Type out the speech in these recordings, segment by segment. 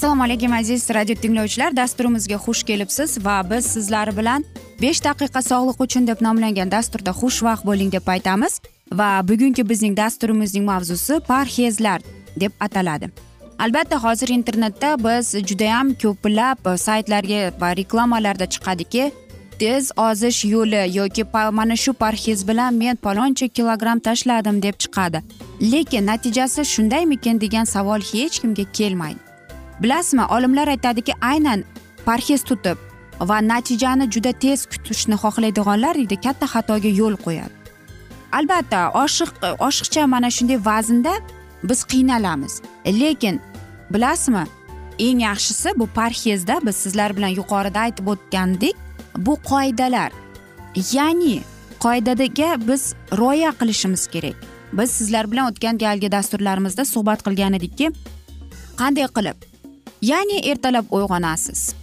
assalomu alaykum aziz radio tinglovchilar. Dasturimizga xush kelibsiz va biz sizlar bilan besh daqiqa sog'liq uchun deb nomlangan dasturda xushvaqt bo'ling deb aytamiz. Va bugungi bizning dasturimizning mavzusi parhezlar deb ataladi. Albatta hozir internetda biz judayam ko'plab saytlarga va reklamalarda chiqadiki tez ozish yo'li yoki mana shu parhez bilan men paloncha kilogramm tashladim deb chiqadi. Lekin natijasi shundaymikin degan savol hech kimga kelmaydi. Bilasizmi olimlar aytadiki aynan parhez tutib va natijani juda tez kutishni xohlaydiganlar deydi katta xatoga yo'l qo'yadi. Albatta oshiq oshiqcha mana shunday vaznda biz qiynalamiz. Lekin bilasizmi eng yaxshisi bu parhezda biz sizlar bilan yuqorida aytib o'tgandek bu qoidalar. Ya'ni qoidadaga biz rioya qilishimiz kerak. Biz sizlar bilan o'tgan galgi dasturlarimizda suhbat qilgan edikki qanday qilib ya'ni ertalab uyg'onasiz.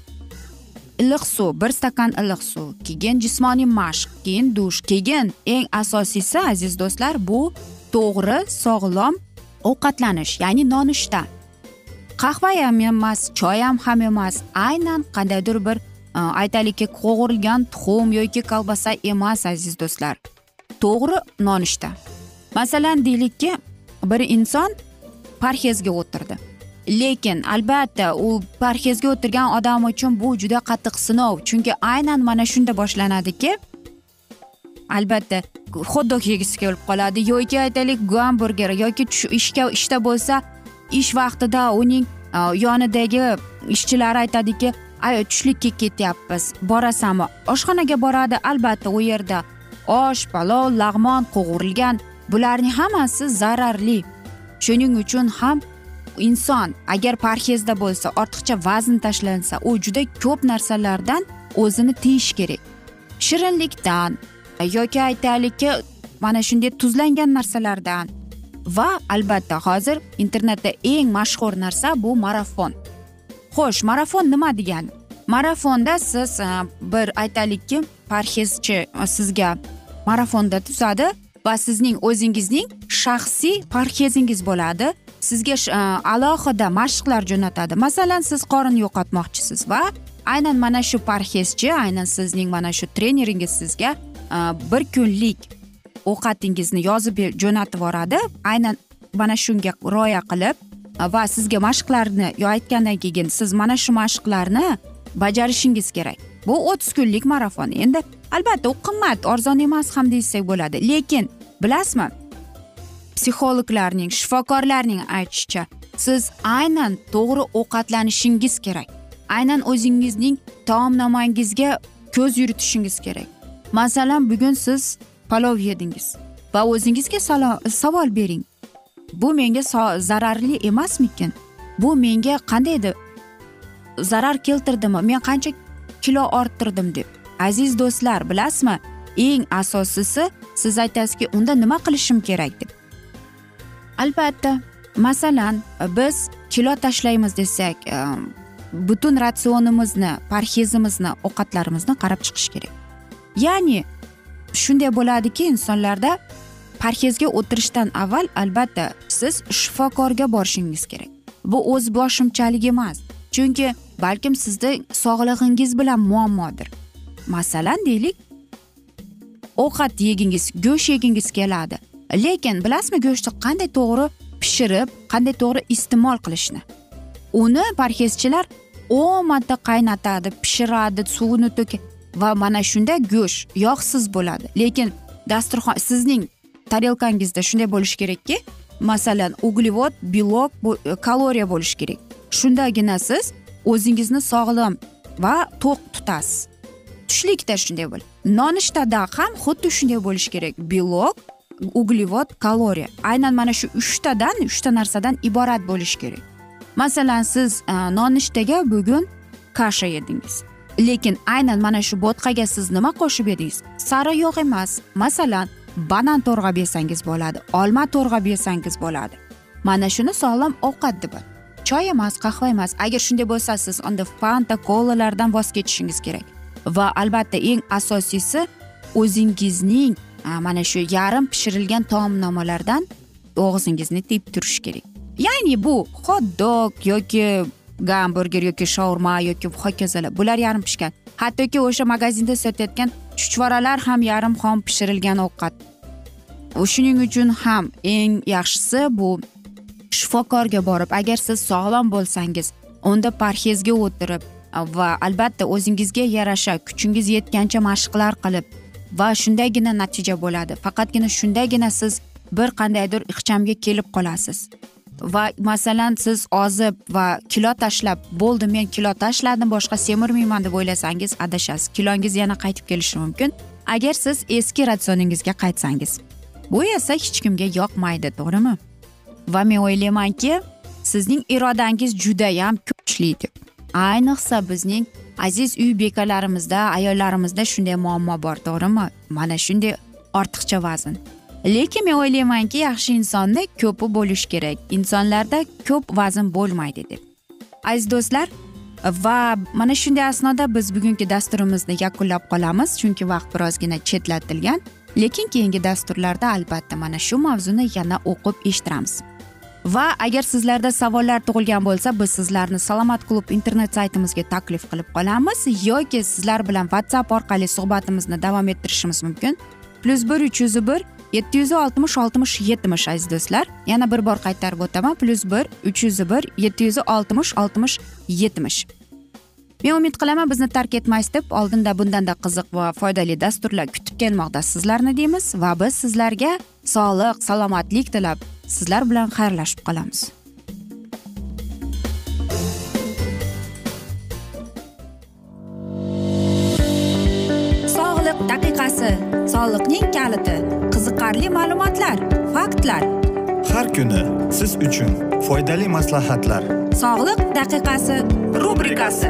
Iliq suv bir stakan iliq suv. Keyin jismoniy mashq keyin dush. Keyin eng asosiysi aziz do'stlar bu to'g'ri sog'lom ovqatlanish ya'ni nonushta. Qahva ham emas choy ham ham emas aynan qandaydir bir e, aytaylikki qovurilgan tuxum yoki kolbasa emas aziz do'stlar. To'g'ri nonushta. Masalan deylikki bir inson parhezga o'tirdi. Lekin albatta u parhezga o'tirgan odam uchun bu juda qattiq sinov. Chunki aynan mana shunda boshlanadiki albatta xot yegisi kelib qoladi. Yoki aytaylik gamburger yoki ishga ishda bo'lsa ish vaqtida uning e, yonidagi ishchilari aytadiki ay tushlikka ketyapmiz borasanmi? Oshxonaga boradi albatta u yerda osh palov lag'mon qovurilgan. Bularning hammasi zararli. Shuning uchun ham inson agar parhezda bo'lsa ortiqcha vazn tashlansa u juda ko'p narsalardan o'zini tiyish kerak. Shirinlikdan yoki aytaylikki mana shunday tuzlangan narsalardan. Va albatta hozir internetda eng mashhur narsa bu marafon. Xo'sh marafon nima degani marafonda siz e, bir aytaylikki parhezchi e, sizga marafonda tuzadi va sizning o'zingizning shaxsiy parhezingiz bo'ladi. Sizga e, alohida mashqlar jo'natadi. Masalan siz qorin yo'qotmoqchisiz va aynan mana shu parhezchi aynan sizning mana shu treneringiz sizga e, bir kunlik ovqatingizni yozib jo'natib yuboradi. Aynan mana shunga rioya qilib e, va sizga mashqlarni yo aytgandan keyin siz mana shu mashqlarni bajarishingiz kerak. Bu o'ttiz kunlik marafon. Endi albatta u qimmat arzon emas ham desak bo'ladi. Lekin bilasizmi psixologlarning shifokorlarning aytishicha siz aynan to'g'ri ovqatlanishingiz kerak. Aynan o'zingizning taomnomangizga ko'z yuritishingiz kerak. Masalan bugun siz palov yedingiz va o'zingizga savol bering. Bu menga zararli emasmikin? Bu menga qandaydir zarar keltirdimi? Men qancha kilo orttirdim deb. Aziz do'stlar bilasizmi? Eng asosiysi siz aytasizki unda nima qilishim kerak deb. Albatta masalan biz kilo tashlaymiz desak e, butun ratsionimizni parhezimizni ovqatlarimizni qarab chiqish kerak. Ya'ni shunday bo'ladiki insonlarda parhezga o'tirishdan avval albatta siz shifokorga borishingiz kerak. Bu o'z boshimchalik emas chunki balkim sizni sog'lig'ingiz bilan muammodir. Masalan deylik ovqat yegingiz go'sht yegingiz keladi. Lekin bilasizmi go'shtni qanday to'g'ri pishirib qanday to'g'ri iste'mol qilishni? Uni parhezchilar o'n marta qaynatadi pishiradi suvini to'kib va mana shunda go'sht yog'siz bo'ladi. Lekin dasturxon sizning tarelkangizda shunday bo'lishi kerakki masalan uglevod belok kaloriya bo'lishi kerak. Shundagina siz o'zingizni sog'lom va to'q tutasiz. Tushlikda shunday bo'l nonushtada ham xuddi shunday bo'lishi kerak. Belok uglevod kaloriya aynan mana shu uchtadan uchta narsadan iborat bo'lishi kerak. Masalan siz э, nonushtaga bugun kasha yedingiz. Lekin aynan mana shu bo'tqaga siz nima qo'shib yedingiz? Sara yo'q emas. Masalan banan to'rg'ab yesangiz bo'ladi olma to'rg'ab yesangiz bo'ladi. Mana shuni sog'lom ovqat deb choy emas qahva emas. Agar shunday bo'lsa siz unda fanta kolalardan voz kechishingiz kerak. Va albatta eng asosiysi o'zingizning mana shu yarim pishirilgan taomnomalardan og'zingizni tiyib turish kerak. Ya'ni bu hot dog yoki gamburger yoki shaurma yoki hokazolar bular yarim pishgan. Hattoki o'sha magazinda sotayotgan chuchvaralar ham yarim xom pishirilgan ovqat. Shuning uchun ham eng yaxshisi bu shifokorga borib agar siz sog'lom bo'lsangiz unda parhezga o'tirib va albatta o'zingizga yarasha kuchingiz yetgancha mashqlar qilib va shundagina natija bo'ladi. Faqatgina shundagina siz bir qandaydir ixchamga kelib qolasiz. Va masalan siz ozib va kilo tashlab bo'ldi men kilo tashladim boshqa semirmayman deb o'ylasangiz adashasiz. Kilongiz yana qaytib kelishi mumkin. Agar siz eski ratsioningizga qaytsangiz bu esa hech kimga yoqmaydi to'g'rimi? Va men o'ylaymanki sizning irodangiz judayam kuchli deb. Ayniqsa bizning aziz uy bekalarimizda ayollarimizda shunday muammo bor to'g'rimi? Mana shunday ortiqcha vazn. Lekin men o'ylaymanki yaxshi insonda ko'pi bo'lishi kerak. Insonlarda ko'p vazn bo'lmaydi deb. Aziz do'stlar va mana shunday asnoda biz bugungi dasturimizni yakunlab qolamiz chunki vaqt birozgina chetlatilgan. Lekin keyingi dasturlarda albatta mana shu mavzuni yana o'qib eshittiramiz. Va agar sizlarda savollar tug'ilgan bo'lsa biz sizlarni salomat klub internet saytimizga taklif qilib qolamiz yoki sizlar bilan whatsapp orqali suhbatimizni davom ettirishimiz mumkin. Plyus bir uch yuz bir yetti yuz oltmish oltmish yetmish aziz do'stlar. Yana bir bor qaytarib o'taman. Plyus bir uch yuz bir yetti yuz oltmish oltmish yetmish. Men umid qilaman bizni tark etmaysiz deb oldinda bundanda qiziq va foydali dasturlar kutib kelmoqda sizlarni deymiz va biz sizlarga sog'lik salomatlik tilab sizlar bilan xayrlashib qolamiz. Sog'liq daqiqasi. Soliqning kaliti. Qiziqarli ma'lumotlar faktlar. Har kuni siz uchun foydali maslahatlar. Sog'liq daqiqasi rubrikasi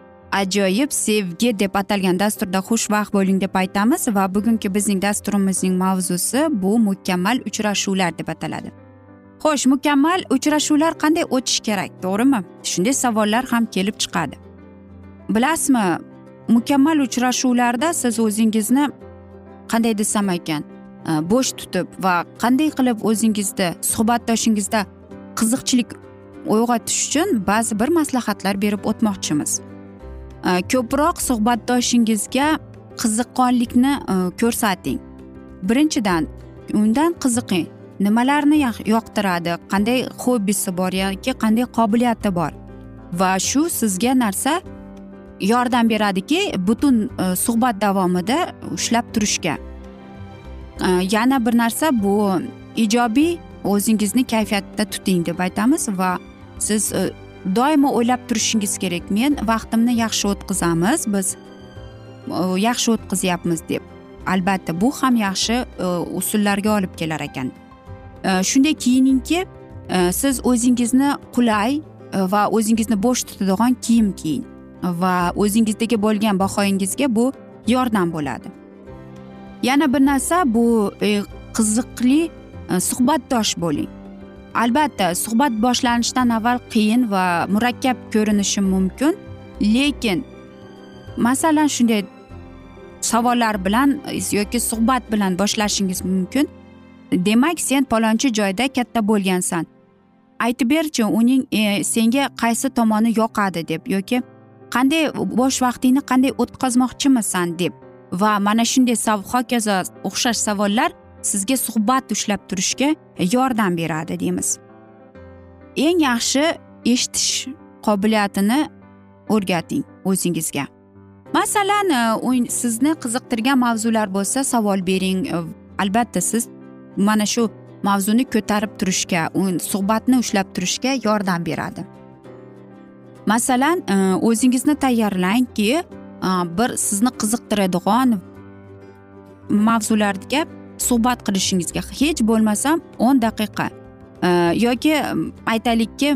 ajoyib sevgi deb atalgan dasturda xushvaqt bo'ling deb aytamiz va bugungi bizning dasturimizning mavzusi bu mukammal uchrashuvlar deb ataladi. Xo'sh mukammal uchrashuvlar qanday o'tishi kerak to'g'rimi? Shunday savollar ham kelib chiqadi. Bilasizmi mukammal uchrashuvlarda siz o'zingizni qanday desam ekan e, bo'sh tutib va qanday qilib o'zingizda suhbatdoshingizda qiziqchilik uyg'otish uchun ba'zi bir maslahatlar berib o'tmoqchimiz. Э, ko'proq suhbatdoshingizga qiziqqonlikni e, ko'rsating. Birinchidan undan qiziqing. Nimalarni yoqtiradi? Qanday xobbisi bor yoki qanday qobiliyati bor? Va shu sizga narsa yordam beradiki butun e, suhbat davomida ushlab turishga. E, yana bir narsa bu ijobiy o'zingizni kayfiyatda tuting deb aytamiz va siz doimo o'ylab turishingiz kerak. Men vaqtimni yaxshi o'tkazamiz biz e, yaxshi o'tkazyapmiz deb. Albatta bu ham yaxshi e, usullarga olib kelar ekan. E, shunday kiyiningki siz o'zingizni qulay va o'zingizni bo'sh tutadigan kiyim kiying va o'zingizdagi bo'lgan bahoyingizga bu yordam bo'ladi. Yana bir narsa bu qiziqli suhbatdosh bo'ling. Albatta suhbat boshlanishidan avval qiyin va murakkab ko'rinishi mumkin. Lekin masalan shunday savollar bilan yoki suhbat bilan boshlashingiz mumkin. Demak sen palonchi joyda katta bo'lgansan. Aytib berchi uning e, senga qaysi tomoni yoqadi deb yoki qanday bo'sh vaqtingni qanday o'tkazmoqchimisan deb. Va mana shunday hokazo o'xshash savollar sizga suhbat ushlab turishga yordam beradi deymiz. Eng yaxshi eshitish qobiliyatini o'rgating o'zingizga. Masalan e, sizni qiziqtirgan mavzular bo'lsa savol bering. E, albatta siz mana shu mavzuni ko'tarib turishga suhbatni ushlab turishga yordam beradi. Masalan e, o'zingizni tayyorlangki bir sizni qiziqtiradigan mavzularga suhbat qilishingizga hech bo'lmasam o'n daqiqa e, yoki mm, aytaylikki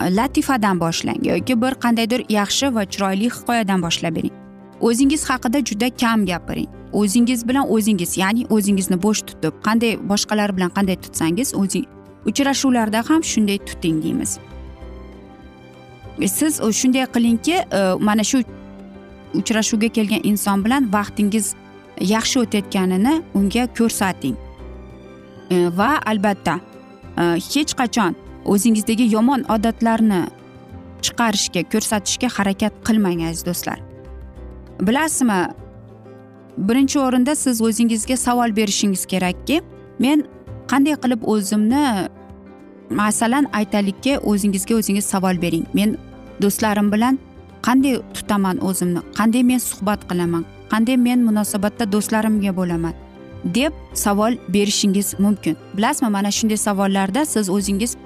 latifadan boshlang yoki bir qandaydir yaxshi va chiroyli hikoyadan boshlab bering. O'zingiz haqida juda kam gapiring. O'zingiz bilan o'zingiz ya'ni o'zingizni bo'sh tutib qanday boshqalar bilan qanday tutsangiz o'zing uchrashuvlarda ham shunday tuting deymiz. Siz shunday qilingki e, mana shu uchrashuvga kelgan inson bilan vaqtingiz yaxshi o'tayotganini unga ko'rsating. E, va albatta e, hech qachon o'zingizdagi yomon odatlarni chiqarishga ko'rsatishga harakat qilmang aziz do'stlar. Bilasizmi birinchi o'rinda siz o'zingizga savol berishingiz kerakki men qanday qilib o'zimni masalan aytaylikki o'zingizga o'zingiz savol bering. Men do'stlarim bilan qanday tutaman o'zimni qanday men suhbat qilaman? Qanday men munosabatda do'stlarimga bo'laman? deb savol berishingiz mumkin. Bilasizmi mana shunday savollarda siz o'zingiz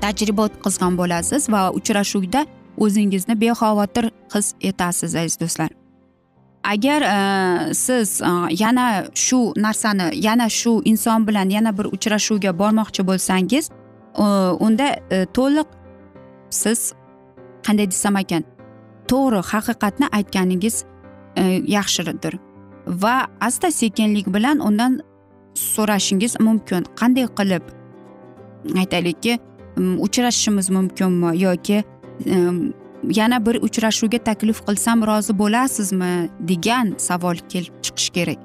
tajriba o'tkazgan bo'lasiz va uchrashuvda o'zingizni bexavotir his etasiz aziz do'stlar. Agar e, siz e, yana shu narsani yana shu inson bilan yana bir uchrashuvga bormoqchi bo'lsangiz e, unda e, to'liq siz qanday desam ekan to'g'ri haqiqatni aytganingiz Э, yaxshidir va asta sekinlik bilan undan so'rashingiz mumkin. Qanday qilib aytaylikki uchrashishimiz mumkinmi yoki yana bir uchrashuvga taklif qilsam rozi bo'lasizmi degan savol kelib chiqishi kerak.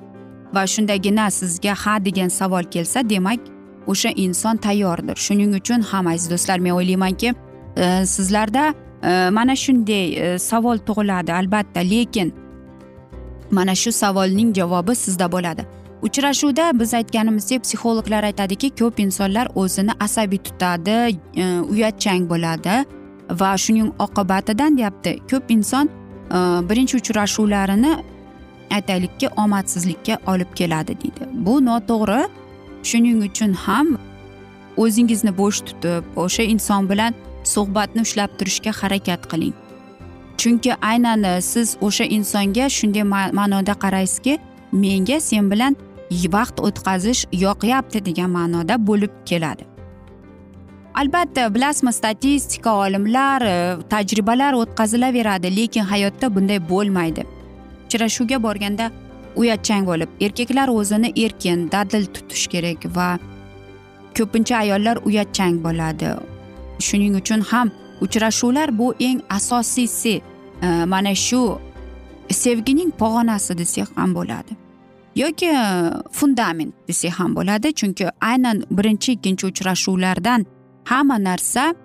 Va shundagina sizga ha degan savol kelsa demak o'sha inson tayyordir. Shuning uchun ham aziz do'stlar men o'ylaymanki e, sizlarda e, mana shunday e, savol tug'iladi albatta. Lekin mana shu savolning javobi sizda bo'ladi. Uchrashuvda biz aytganimizdek psixologlar aytadiki ko'p insonlar o'zini asabiy tutadi e, uyatchang bo'ladi va shuning oqibatidan deyapti. Ko'p inson e, birinchi uchrashuvlarini aytaylikki omadsizlikka olib keladi deydi. Bu noto'g'ri. Shuning uchun ham o'zingizni bo'sh tutib o'sha inson bilan suhbatni ushlab turishga harakat qiling. Chunki aynan e, siz o'sha insonga shunday ma'noda qaraysizki menga sen bilan vaqt o'tkazish yoqyapti degan ma'noda bo'lib keladi. Albatta bilasizmi statistika olimlar e, tajribalar o'tkazilaveradi lekin hayotda bunday bo'lmaydi. Uchrashuvga borganda uyatchang bo'lib erkaklar o'zini erkin dadil tutish kerak va ko'pincha ayollar uyatchang bo'ladi. Shuning uchun ham uchrashuvlar bu eng asosiysi. Mana shu sevgining pog'onasi desak ham bo'ladi. Yoki fundament desak ham bo'ladi. Chunki aynan birinchi ikkinchi uchrashuvlardan hamma narsa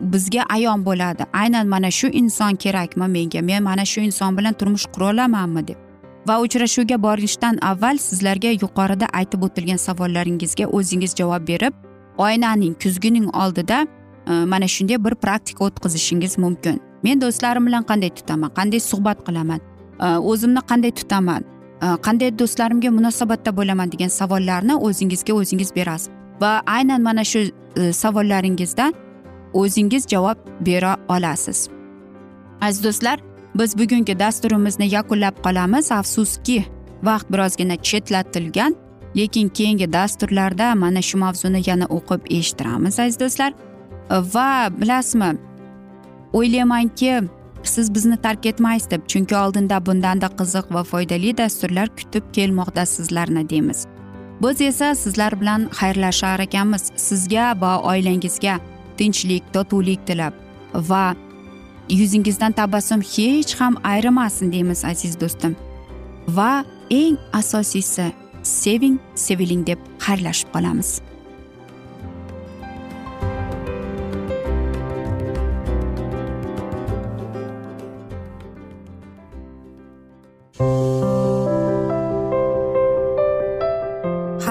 bizga ayon bo'ladi. Aynan mana shu inson kerakmi menga? Men mana shu inson bilan turmush qura olamanmi deb. Va uchrashuvga borishdan avval sizlarga yuqorida aytib o'tilgan savollaringizga o'zingiz javob berib oynaning kuzgining oldida Э, mana shunday bir praktika o'tkazishingiz mumkin. Men do'stlarim bilan qanday tutaman? Qanday suhbat qilaman? Э, o'zimni qanday tutaman? Э, qanday do'stlarimga munosabatda bo'laman degan savollarni o'zingizga o'zingiz berasiz. Va aynan mana shu e, savollaringizdan o'zingiz javob bera olasiz. Aziz do'stlar biz bugungi dasturimizni yakunlab qolamiz. Afsuski vaqt birozgina chetlatilgan lekin keyingi dasturlarda mana shu mavzuni yana o'qib eshittiramiz aziz do'stlar. Va bilasizmi? O'ylaymanki siz bizni tark etmaysiz deb chunki oldinda bundanda qiziq va foydali dasturlar kutib kelmoqda sizlarni deymiz. Biz esa sizlar bilan xayrlashar ekanmiz. Sizga va oilangizga tinchlik totuvlik tilab. Va yuzingizdan tabassum hech ham ayrimasin deymiz aziz do'stim. Va eng asosiysi seving seviling deb xayrlashib qolamiz.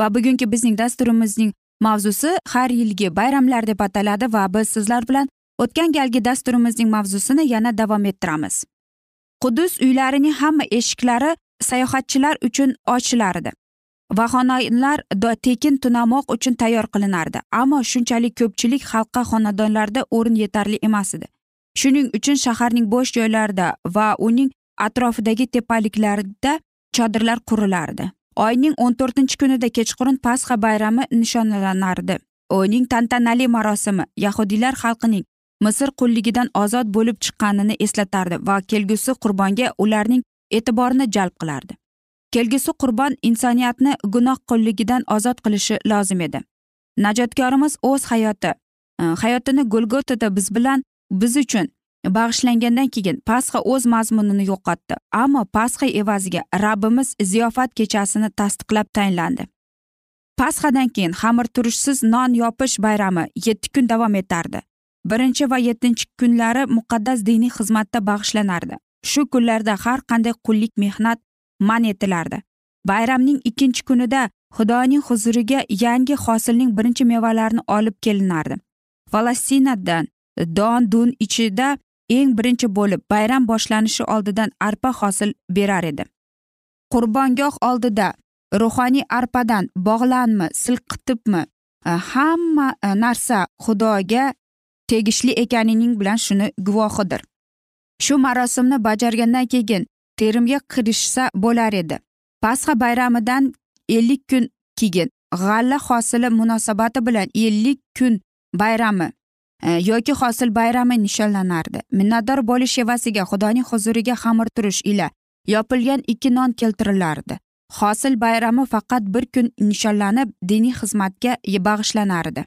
Va bugungi bizning dasturimizning mavzusi har yilgi bayramlar deb ataladi va biz sizlar bilan o'tgan galgi dasturimizning mavzusini yana davom ettiramiz. Qudus uylarining hamma eshiklari sayohatchilar uchun ochilar edi xonadonlar tekin tunamoq uchun tayyor qilinardi ammo shunchalik ko'pchilik xalqqa xonadonlarda o'rin yetarli emas edi. Shuning uchun shaharning bo'sh joylarida va uning atrofidagi tepaliklarda chodirlar qurilardi. Oyning o'n to'rtinchi kunida kechqurun pasxa bayrami nishonlanardi. Uning tantanali marosimi yahudiylar xalqining misr qulligidan ozod bo'lib chiqqanini eslatardi va kelgusi qurbonga ularning e'tiborini jalb qilardi. Kelgusi qurbon insoniyatni gunoh qulligidan ozod qilishi lozim edi. Najotkorimiz o'z hayoti e, hayotini golgotada biz bilan biz uchun bag'ishlangandan keyin pasxa o'z mazmunini yo'qotdi ammo pasxa evaziga rabbimiz ziyofat kechasini tasdiqlab tayinlandi. Pasxadan keyin xamir turishsiz non yopish bayrami yetti kun davom etardi. Birinchi va yettinchi kunlari muqaddas diniy xizmatda bag'ishlanardi. Shu kunlarda har qanday qullik mehnat man etilardi. Bayramning ikkinchi kunida xudoning huzuriga yangi hosilning birinchi mevalarini olib kelinardi. Falastinadan don dun ichida eng birinchi bo'lib bayram boshlanishi oldidan arpa hosil berar edi. Qurbongoh oldida ruhoniy arpadan bog'lanmi silqitibmi e, hamma e, narsa xudoga tegishli ekanining bilan shuni guvohidir. Shu marosimni bajargandan keyin terimga kirishsa bo'lar edi. Pasxa bayramidan ellik kun keyin g'alla hosili munosabati bilan ellik kun bayrami E, yoki hosil bayrami nishonlanardi. Minnatdor bo'lish evasiga xudoning huzuriga xamir turish ila yopilgan ikki non keltirilardi. Hosil bayrami faqat bir kun nishonlanib diniy xizmatga bag'ishlanardi.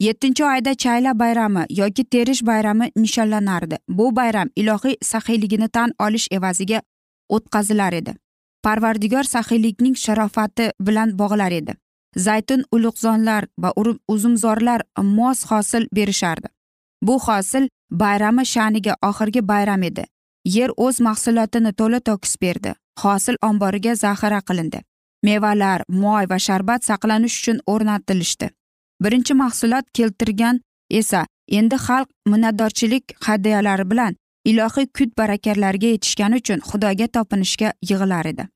Yettinchi oyda chayla bayrami yoki terish bayrami nishonlanardi. Bu bayram ilohiy saxiyligini tan olish evaziga o'tkazilar edi. Parvardigor saxiylikning sharofati bilan bog'lar edi. Zaytun ulug'zonlar va uzumzorlar mos hosil berishardi. Bu hosil bayrami sha'niga oxirgi bayram edi. Yer o'z mahsulotini to'la to'kis berdi. Hosil omboriga zaxira qilindi. Mevalar moy va sharbat saqlanish uchun o'rnatilishdi. Birinchi mahsulot keltirgan esa endi xalq minnatdorchilik hadyalari bilan ilohiy kut barakalariga yetishgani uchun xudoga topinishga yig'ilar edi.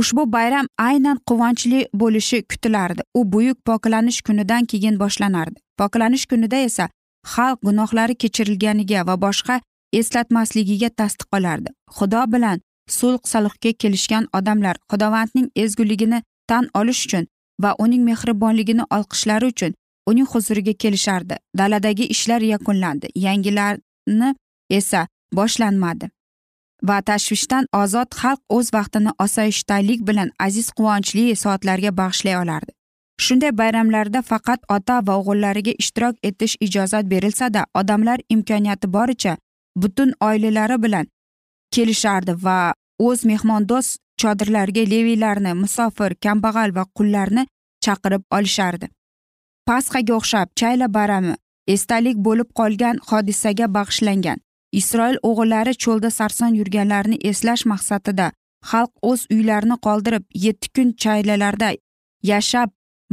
Ushbu bayram aynan quvonchli bo'lishi kutilardi. U buyuk poklanish kunidan keyin boshlanardi. Poklanish kunida esa xalq gunohlari kechirilganiga va boshqa eslatmasligiga tasdiq olardi. Xudo bilan sulh saluhga kelishgan odamlar xudovandning ezguligini tan olish uchun va uning mehribonligini olqishlari uchun uning huzuriga kelishardi. Daladagi ishlar yakunlandi. Yangilarni esa boshlanmadi. Va tashvishdan ozod xalq o'z vaqtini osoyishtalik bilan aziz quvonchli soatlarga bag'ishlay olardi. Shunday bayramlarda faqat ota va o'g'illariga ishtirok etish ijozat berilsada odamlar imkoniyati boricha butun oilalari bilan kelishardi va o'z mehmondo'st chodirlariga leviylarni musofir kambag'al va qullarni chaqirib olishardi. Pasxaga o'xshab chayla bayrami esdalik bo'lib qolgan hodisaga bag'ishlangan. Isroil o'g'illari cho'lda sarson yurganlarini eslash maqsadida xalq o'z uylarini qoldirib yetti kun chaylalarda yashab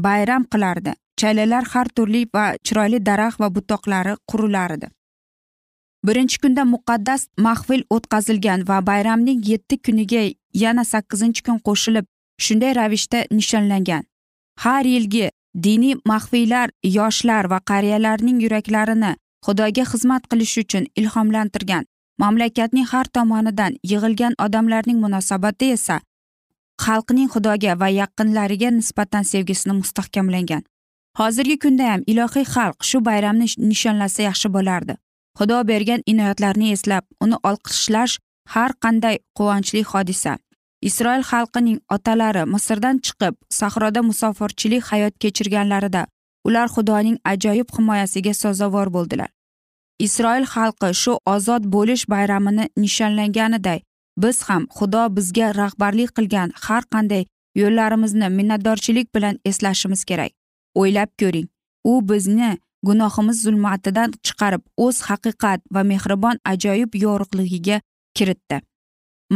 bayram qilardi. Chaylalar har turli va chiroyli daraxt va butoqlari qurilardi. Birinchi kunda muqaddas mahfil o'tkazilgan va bayramning yetti kuniga yana sakkizinchi kun qo'shilib shunday ravishda nishonlangan. Har yilgi diniy maxfiylar yoshlar va qariyalarning yuraklarini xudoga xizmat qilish uchun ilhomlantirgan mamlakatning har tomonidan yig'ilgan odamlarning munosabati esa xalqning xudoga va yaqinlariga nisbatan sevgisini mustahkamlangan. Hozirgi kunda ham ilohiy xalq shu bayramni nishonlasa yaxshi bo'lardi. Xudo bergan inoyatlarni eslab uni olqishlash har qanday quvonchli hodisa. Isroil xalqining otalari misrdan chiqib sahroda musofirchilik hayot kechirganlarida ular xudoning ajoyib himoyasiga sazovor bo'ldilar. Isroil xalqi shu ozod bo'lish bayramini nishonlanganiday biz ham xudo bizga rahbarlik qilgan har qanday yo'llarimizni minnatdorchilik bilan eslashimiz kerak. O'ylab ko'ring u bizni gunohimiz zulmatidan chiqarib o'z haqiqat va mehribon ajoyib yorug'ligiga kiritdi.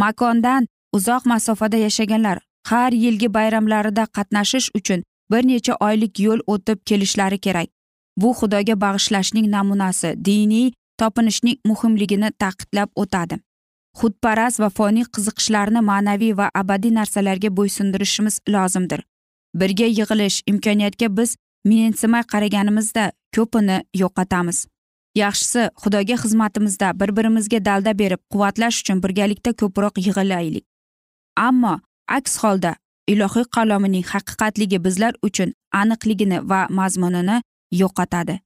Makondan uzoq masofada yashaganlar har yilgi bayramlarida qatnashish uchun bir necha oylik yo'l o'tib kelishlari kerak. Bu xudoga bag'ishlashning namunasi diniy topinishning muhimligini ta'kidlab o'tadi. Xudparast va foniy qiziqishlarni ma'naviy va abadiy narsalarga bo'ysundirishimiz lozimdir. Birga yig'ilish imkoniyatga biz mensimay qaraganimizda ko'pini yo'qotamiz. Yaxshisi xudoga xizmatimizda bir birimizga dalda berib quvvatlash uchun birgalikda ko'proq yig'ilaylik. Ammo aks holda ilohiy qalomining haqiqatligi bizlar uchun aniqligini va mazmunini yo'qotadi.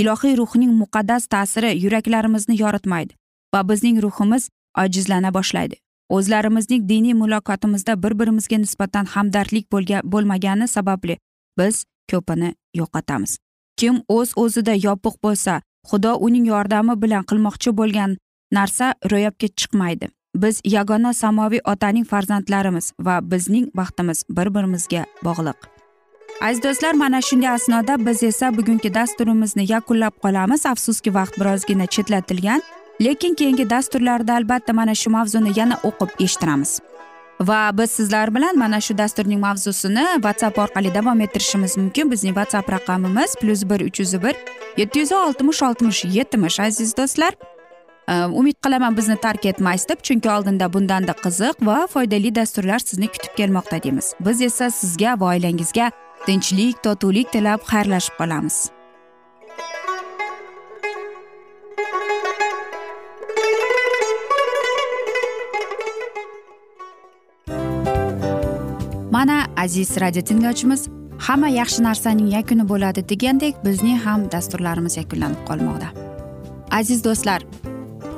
Ilohiy ruhning muqaddas ta'siri yuraklarimizni yoritmaydi va bizning ruhimiz ojizlana boshlaydi. O'zlarimizning diniy muloqotimizda bir birimizga nisbatan hamdardlik bo'lmagani sababli biz ko'pini yo'qotamiz. Kim o'z o'zida yopiq bo'lsa xudo uning yordami bilan qilmoqchi bo'lgan narsa ro'yobga chiqmaydi. Biz yagona samoviy otaning farzandlarimiz va bizning baxtimiz bir birimizga bog'liq. Aziz do'stlar mana shunday asnoda biz esa bugungi dasturimizni yakunlab qolamiz. Afsuski vaqt birozgina chetlatilgan lekin keyingi dasturlarda albatta mana shu mavzuni yana o'qib eshittiramiz. Va biz sizlar bilan mana shu dasturning mavzusini whatsapp orqali davom ettirishimiz mumkin. Bizning whatsapp raqamimiz plyus bir uch yuz bir yetti yuz oltmish oltmish yetmish aziz do'stlar. Э, umid qilaman bizni tark etmaysiz deb chunki oldinda bundanda qiziq va foydali dasturlar sizni kutib kelmoqda deymiz. Biz esa sizga va oilangizga tinchlik totuvlik tilab xayrlashib qolamiz. Mana aziz radio tinglovchimiz hamma yaxshi narsaning yakuni bo'ladi degandek bizning ham dasturlarimiz yakunlanib qolmoqda. Aziz do'stlar